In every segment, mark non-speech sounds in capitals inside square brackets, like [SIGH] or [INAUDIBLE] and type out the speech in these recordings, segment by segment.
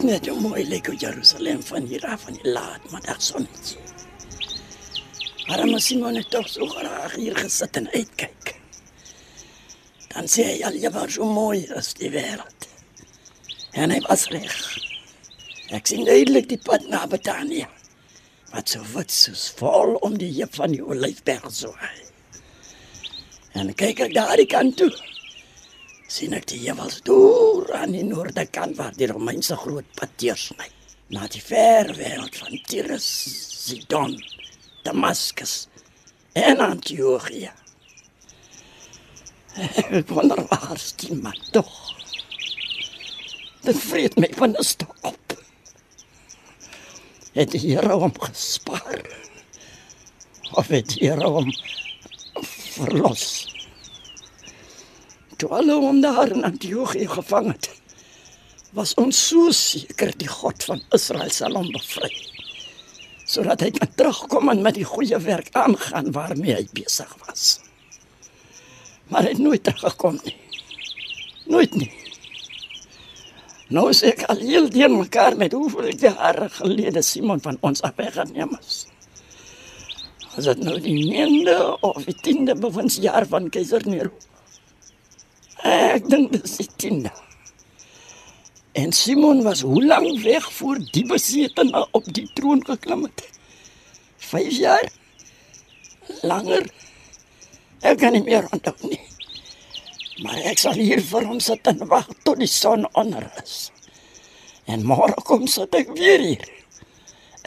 Kyk net hoe mooi lyk op Jerusalem van hier af van die laat middagsonnetjie. Arme Simon het tog so graag hier gesit en uitkyk. Dan sê hy al jy was so mooi as die wêreld. En hy was reg. Ek sien duidelik die pad na Betanië. Wat so wit soos vol om die heup van die olyfberg so. En kyk ek daar die kant toe sien ek die hemel deur aan die noorde kant waar die Romeinse groot pad deursny na die ver wêreld van Tyrus, Sidon, Damaskus en Antiochia. [LAUGHS] Ek wonder waar die man tog. Dit vreet my van 'n stok op. Het die Here hom gespaar? Of het die Here hom verlos? Toe hulle hom daar in Antiochië gevang het, was ons so seker die God van Israel sal hom bevry. Sodat hy kan terugkom en met die goeie werk aangaan waarmee hy besig was. Maar hy het nooit teruggekom nie. Nooit nie. Nou sê ek al heel deur mekaar met hoeveel jare gelede Simon van ons afgeneem is. Was dit nou die 9de of die 10de bewinsjaar van keiser Nero? Ek dink dit is die tiende. En Simon was hoe lank weg voor die besetene op die troon geklim het? 5 jaar? Langer? Ek kan nie meer onthou nie. Maar ek sal hier vir hom sit en wag tot die son onder is. En môre kom sit ek weer hier.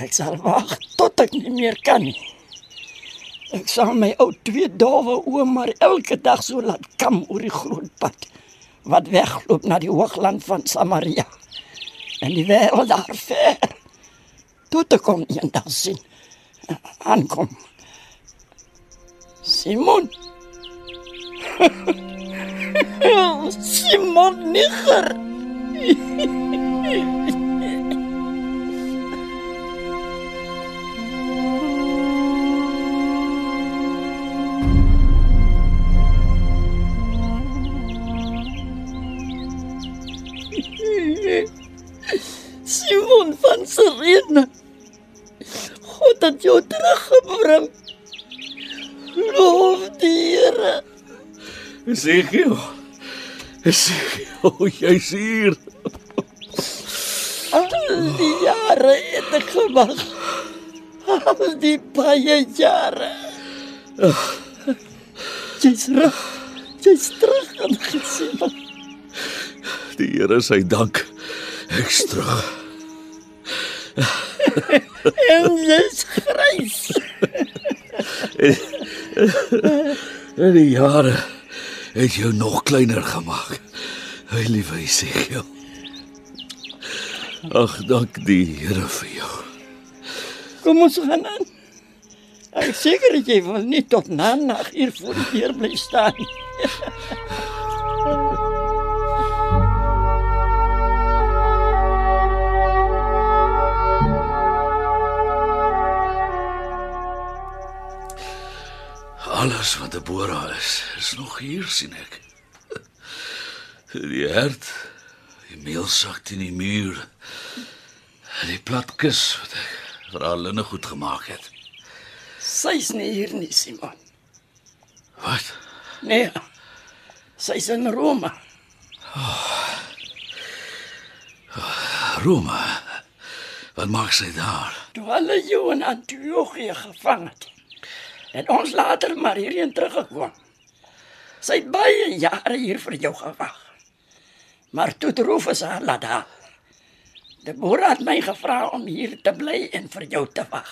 Ek sal wag tot ek nie meer kan nie. Ek sal my ou twee dawe oom maar elke dag so laat kam oor die groot pad wat wegloop na die hoogland van Samaria. En die wêreld daar ver. Tot ek kom eendag sien aankom. Simon. [LAUGHS] Simon Niger. [LAUGHS] Here. Ezekiel. Ezekiel, jy's hier. Al die jare het ek gewag. Al die baie jare. Jy's terug. Jy's terug en gesien. Die Here sy dank. Ek's terug. En jy's grys. [LAUGHS] En die jare het jou nog kleiner gemaak. Hy liewe Ezekiel. Ag, dank die Here vir jou. Kom ons gaan aan. Ek seker jy wil nie tot na nag hier voor die deur bly staan nie. [LAUGHS] Alles wat Deborah is, is nog hier sien ek. [LAUGHS] Die hert, die meelsak in die muur. Die platkus wat ek vir haar linne goed gemaak het. Sy's nie hier nie, Simon. Wat? Nee. Sy's in Rome. Rome. Wat maak sy daar? Toe hulle jou in Antiochië gevang het het ons later maar hierheen teruggekom. Sy het baie jare hier vir jou gewag. Maar toe roef as haar laat haar. Die boer het my gevra om hier te bly en vir jou te wag.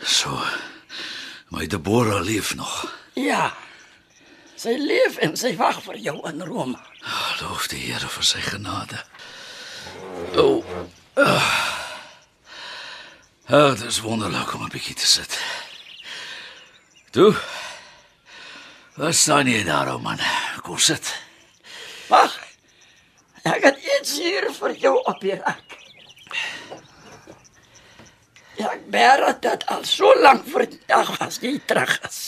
So. My Debora leef nog. Ja. Sy leef en sy wag vir jou in Rome. Ah, loof die Here vir sy genade. O. Oh. Ag, oh, dit is wonderlik om 'n bietjie te sit. Toe. Wat staan jy daar, ou man? Kom sit. Wag. Ek het iets hier vir jou op die rak. Ja, ek bær dit al so lank vir die dag as jy terug is.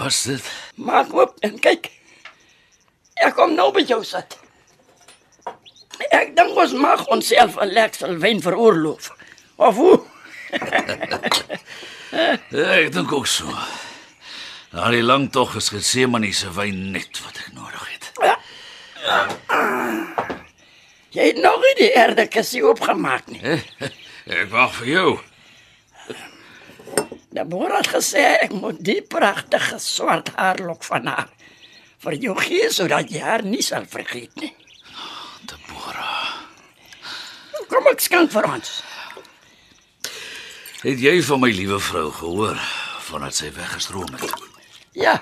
Wat's dit? Maak oop en kyk. Ek kom nou by jou sit. Ek dink ons mag onsself 'n lekker wyn veroorloof. Of hoe? [LAUGHS] Ek dink ook so. Na die lang tog is Getsemane se wyn net wat ek nodig het. Jy het nog nie die erde kussie oopgemaak nie. [LAUGHS] Ek wag vir jou. Die boer het gesê ek moet die pragtige swart haarlok van haar vir jou gee sodat jy haar nie sal vergeet nie. Deborah. Kom ek skank vir ons. Het jy van my liewe vrou gehoor vandat sy weggestroom het? Ja.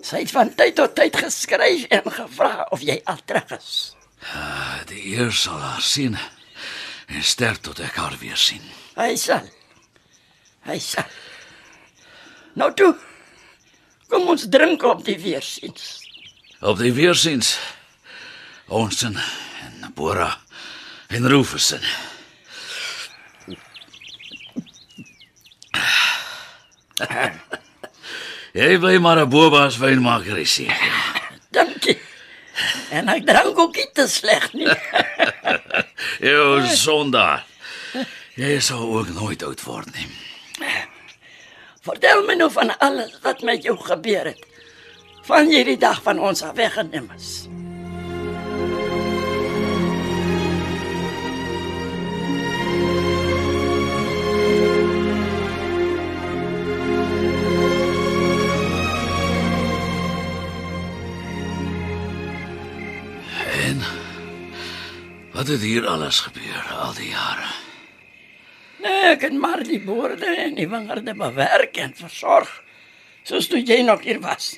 Sy het van tyd tot tyd geskryf en gevra of jy al terug is. Die eer sal haar sien en sterk tot ek haar weer sien. Hy sal. Hy sal. Nou toe. Kom ons drink op die weersiens. Op die weersiens. Ons en en Deborah en [SIGHS] Jy bly maar 'n boba's wynmaker, is [LAUGHS] jy? Dankie. En ek drank ook nie te sleg nie. [LAUGHS] Jou sondaar. Jy sal ook nooit oud word nie. [LAUGHS] Vertel my nou van alles wat met jou gebeur het. Van hierdie dag van ons af weggeneem is. Wat het hier alles gebeur al die jare? Nee, ek het maar die boorde en die wingerde bewerk en versorg. Soos toe jy nog hier was.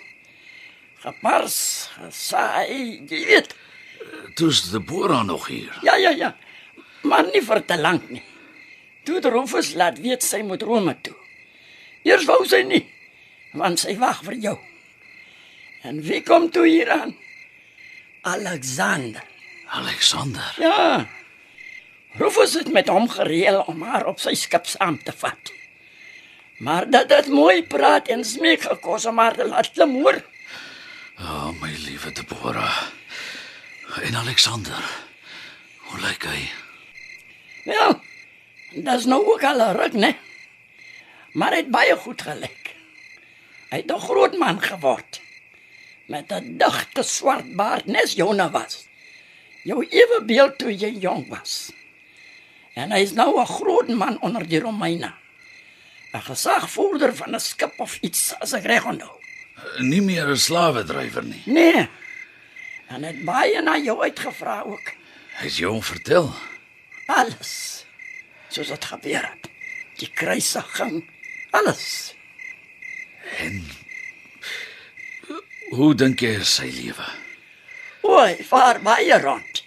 Gepars, gesaai, jy weet. Toe's Deborah nog hier. Ja, ja, ja. Maar nie vir te lank nie. Toe die Rufus laat weet sy moet Rome toe. Eers wou sy nie, want sy wag vir jou. En wie kom toe hier aan? Alexander. Alexander. Ja. Rufus het met hom gereël om haar op sy skip saam te vat. Maar dat dit mooi praat en smeek gekos om haar te laat klim hoor. O, oh, my liewe Deborah. En Alexander. Hoe lyk hy? Ja. Dis nou ook al 'n ruk, né? Maar hy het baie goed gelyk. Hy het 'n groot man geword. Met 'n digte swart baard, nes Jona was. Jou ewe beeld toe jy jong was. En hy is nou 'n groot man onder die Romeine. 'n Gesagvoerder van 'n skip of iets, as ek reg onthou. Nie meer 'n slawedrywer nie. Nee. En het baie na jou uitgevra ook. Hy het jou vertel. Alles. Soos dit gebeur het. Die kruisiging, alles. Hoe dink jy is sy lewe? Oei, vaar baie rond.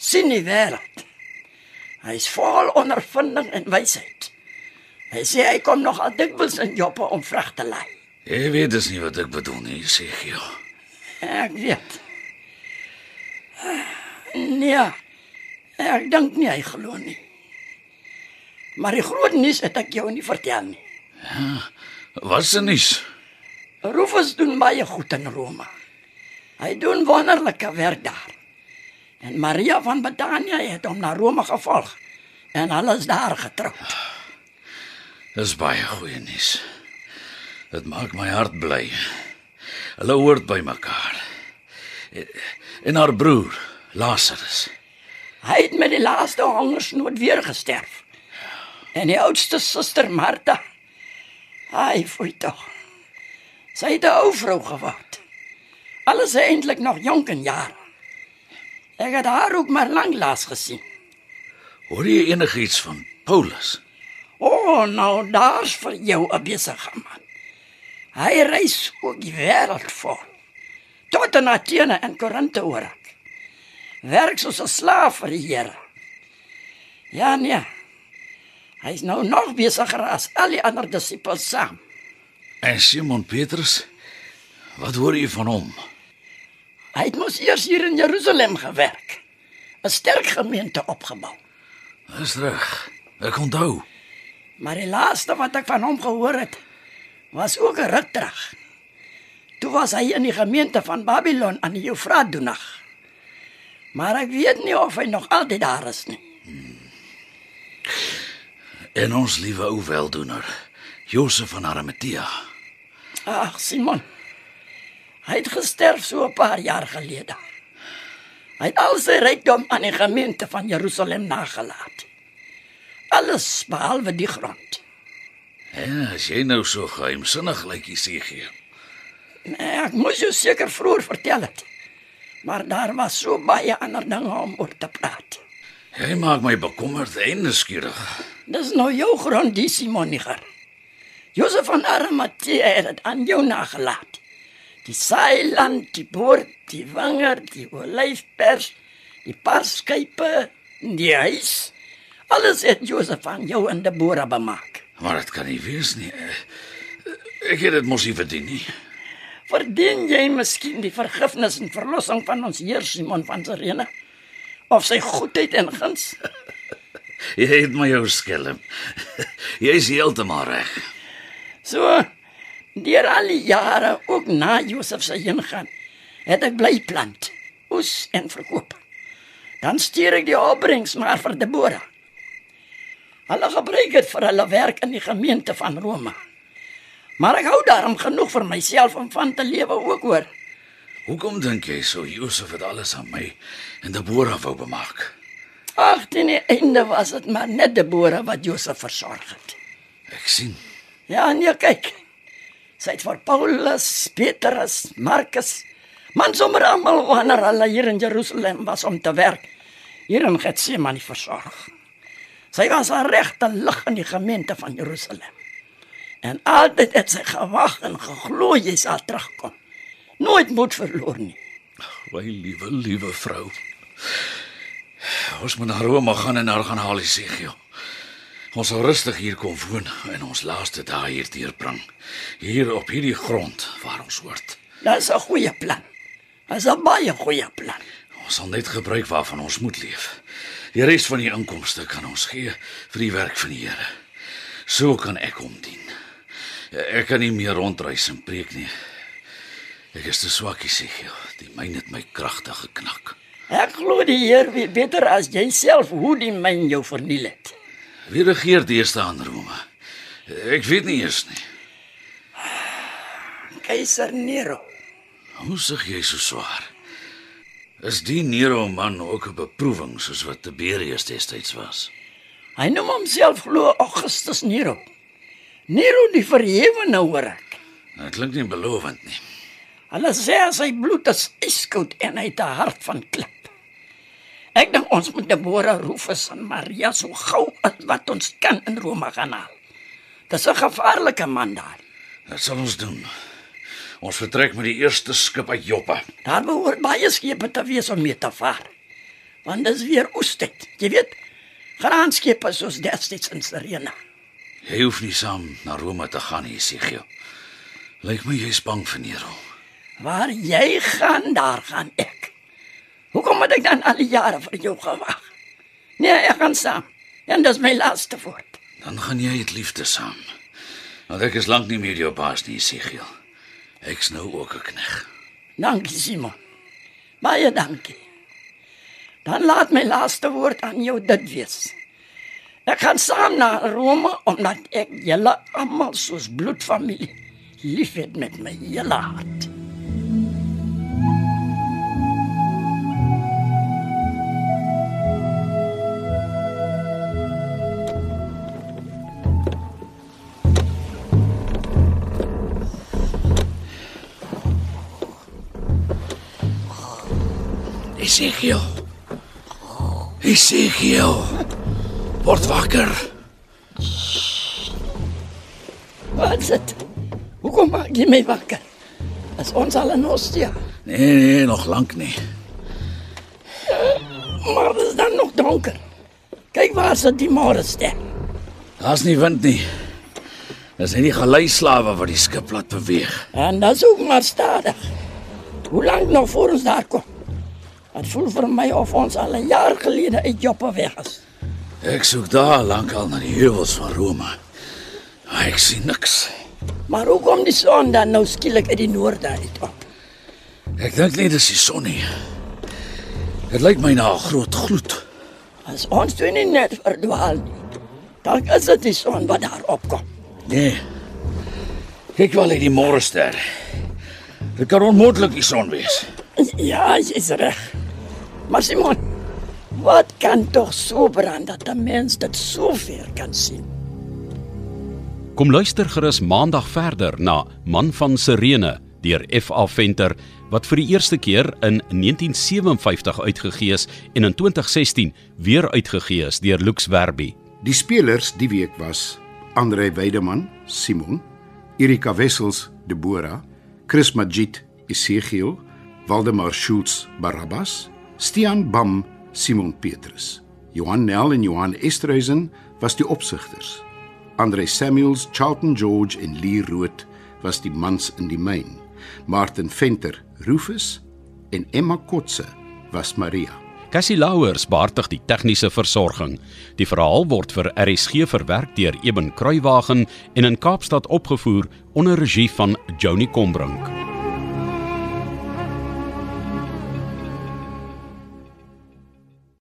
sien die wêreld. Hy is vol ondervinding en wysheid. Hy sê hy kom nog al dikwels in Joppe om vrag te lei. Jy weet dis nie wat ek bedoel nie, sê Gio. Ek weet. Nee. Ek dink nie hy glo nie. Maar die groot nuus het ek jou nie vertel nie. Wat se nuus? Rufus doen baie goed in Rome. Hy doen wonderlike werk daar. En Maria van Betanië het hom na Rome gevolg en hulle is daar getroud. Dis baie goeie nuus. Dit maak my hart bly. Hulle hoort by mekaar. En haar broer, Lazarus. Hy het met die laaste hongersnood weer gesterf. En die oudste suster Martha, hy foi tog. Sy het 'n ou vrou geword. Alles eintlik nog jonk in jare. Ek het haar ook maar lank laas gesien. Hoor jy enigiets van Paulus? O, oh, nou daar's vir jou 'n besige man. Hy reis ook die wêreld vol. Tot in Athene en Korinthe hoor ek. Werk soos 'n slaaf vir die Here. Ja nee. Hy's nou nog besigger as al die ander disippels saam. En Simon Petrus? Wat hoor jy van hom? Hy het mos eers hier in Jerusalem gewerk. 'n Sterk gemeente opgebou. Dis reg. Ek onthou. Maar die laaste wat ek van hom gehoor het, was ook 'n ruk terug. Toe was hy in die gemeente van Babylon aan die Eufraat doenag. Maar ek weet nie of hy nog altyd daar is nie. En ons liewe ou weldoener, Josef van Arimatea. Ag, Simon. Hy het gesterf so 'n paar jaar gelede. Hy het al sy rykdom aan die gemeente van Jerusalem nagelaat. Alles behalwe die grond. Ja, as jy nou so geheimsinnig lyk, Jesegie. Nee, ek moes jou seker vroeër vertel het. Maar daar was so baie ander dinge om oor te praat. Jy maak my bekommerd en nuuskierig. Dis nou jou grond, die Simoniger. Josef van Arimatea het dit aan jou nagelaat. Die saailand, die boord, die wanger, die olyfpers, die parskype, die huis. Alles het Josef van jou en Deborah bemaak. Maar dit kan nie wees nie. Ek het dit mos nie verdien nie. Verdien jy miskien die vergifnis en verlossing van ons Heer Simon van Sirene? Of sy goedheid en guns? [LAUGHS] Jy het my jou skelm. [LAUGHS] Jy is heeltemal reg. So deur al die jare ook na Josef se heengaan, het ek bly plant, oes en verkoop. Dan stuur ek die opbrengs maar vir Deborah. Hulle gebruik dit vir hulle werk in die gemeente van Rome. Maar ek hou daarom genoeg vir myself om van te lewe ook hoor. Hoekom dink jy so Josef het alles aan my en Deborah wou bemaak? Ag, teen die einde was dit maar net Deborah wat Josef versorg het. Ek sien. Ja, nee, kyk. Sy het vir Paulus, Petrus, Markus, man sommer almal wanneer hulle hier in Jerusalem was om te werk, hier in Getsemane versorg. Sy was 'n regte lig in die gemeente van Jerusalem. En altyd het sy gewag en geglo jy sal terugkom. Nooit moed verloor nie. My liewe, liewe vrou. Ons moet na Rome gaan en haar gaan haal, Esegiel. Ons sal rustig hier kom woon en ons laaste dae hier deurbring. Hier op hierdie grond waar ons hoort. Dis 'n goeie plan. Dis 'n baie goeie plan. Ons sal net gebruik waarvan ons moet leef. Die res van die inkomste kan ons gee vir die werk van die Here. So kan ek hom dien. Ek kan nie meer rondreis en preek nie. Ek is te swak, Esegiel. Die myn het my kragtig geknak. Ek glo die Heer weet beter as jouself hoe die myn jou verniel het. Wie regeer deesdae aan Rome? Ek weet nie eers nie. Keiser Nero. Hoe sug jy so swaar? Is die Nero man ook 'n beproewing soos wat Tiberius destyds was? Hy noem homself glo Augustus Nero. Nero die verhewene hoor ek. Dit klink nie belovend nie. Hulle sê sy bloed is yskoud en hy het 'n hart van klip. Ek dink ons moet Deborah Rufus en Maria so gou as wat ons kan in Rome gaan haal. Dis 'n gevaarlike man daar. Dit sal ons doen. Ons vertrek met die eerste skip uit Joppe. Daar behoort baie skepe te wees om mee te vaar. Want dis weer oestyd. Jy weet, graanskepe soos destyds in Sirene. Jy hoef nie saam na Rome te gaan nie, Esegiel. Lyk my jy's bang vir Nero. Waar jy gaan, daar gaan ek. Hoekom het ek dan al die jare vir jou gewag? Nee, ek gaan saam. En dis my laaste woord. Dan gaan jy dit liefde saam. Want ek is lank nie meer jou baas nie, Esegiel. Ek's nou ook 'n knegg. Dankie, Simon. Baie dankie. Dan laat my laaste woord aan jou dit wees. Ek gaan saam na Rome omdat ek julle almal soos bloedfamilie liefhet met my hele hart. Esegiel. Esegiel. Word wakker. Wat is dit? Hoekom maak jy my wakker? Is ons al in Ostia? Nee, nee, nog lank nie. Maar dit is dan nog donker. Kyk waar sit die môre ster. Daar's nie wind nie. Dis net die geleislawe wat die skip laat beweeg. En dat is ook maar stadig. Hoe lank nog voor ons daar kom? Het voelt vir my of ons al 'n jaar gelede uit Joppe weg is. Ek soek daar lankal na die heuwels van Rome. Maar ek sien niks. Maar hoe kom die son dan nou skielik uit die noorde uit op? Ek dink nie dis die son nie. Dit lyk my na 'n groot gloed. As ons toe nie net verdwaal nie. Dan is dit die son wat daar opkom. Nee. Kyk wel uit die môrester. Dit kan onmoontlik die son wees. Ja, jy's reg. Maar Simon, wat kan tog so brand dat 'n mens dit so ver kan sien? Kom luister gerus maandag verder na Man van Sirene deur F.A. Venter wat vir die eerste keer in 1957 uitgegee is en in 2016 weer uitgegee is deur Lux Werby. Die spelers die week was Andre Weideman, Simon, Erika Wessels, Deborah, Chris Magid, Esegiel, Waldemar Schultz, Barabbas, Stian Bam, Simon Petrus. Johan Nel en Johan Esterhuizen was die opsigters. Andre Samuels, Charlton George en Lee Rood was die mans in die myn. Martin Venter, Rufus en Emma Kotse was Maria. Cassie Louwers beheerdig die tegniese versorging. Die verhaal word vir RSG verwerk deur Eben Kruiwagen en in Kaapstad opgevoer onder regie van Joni Combrink.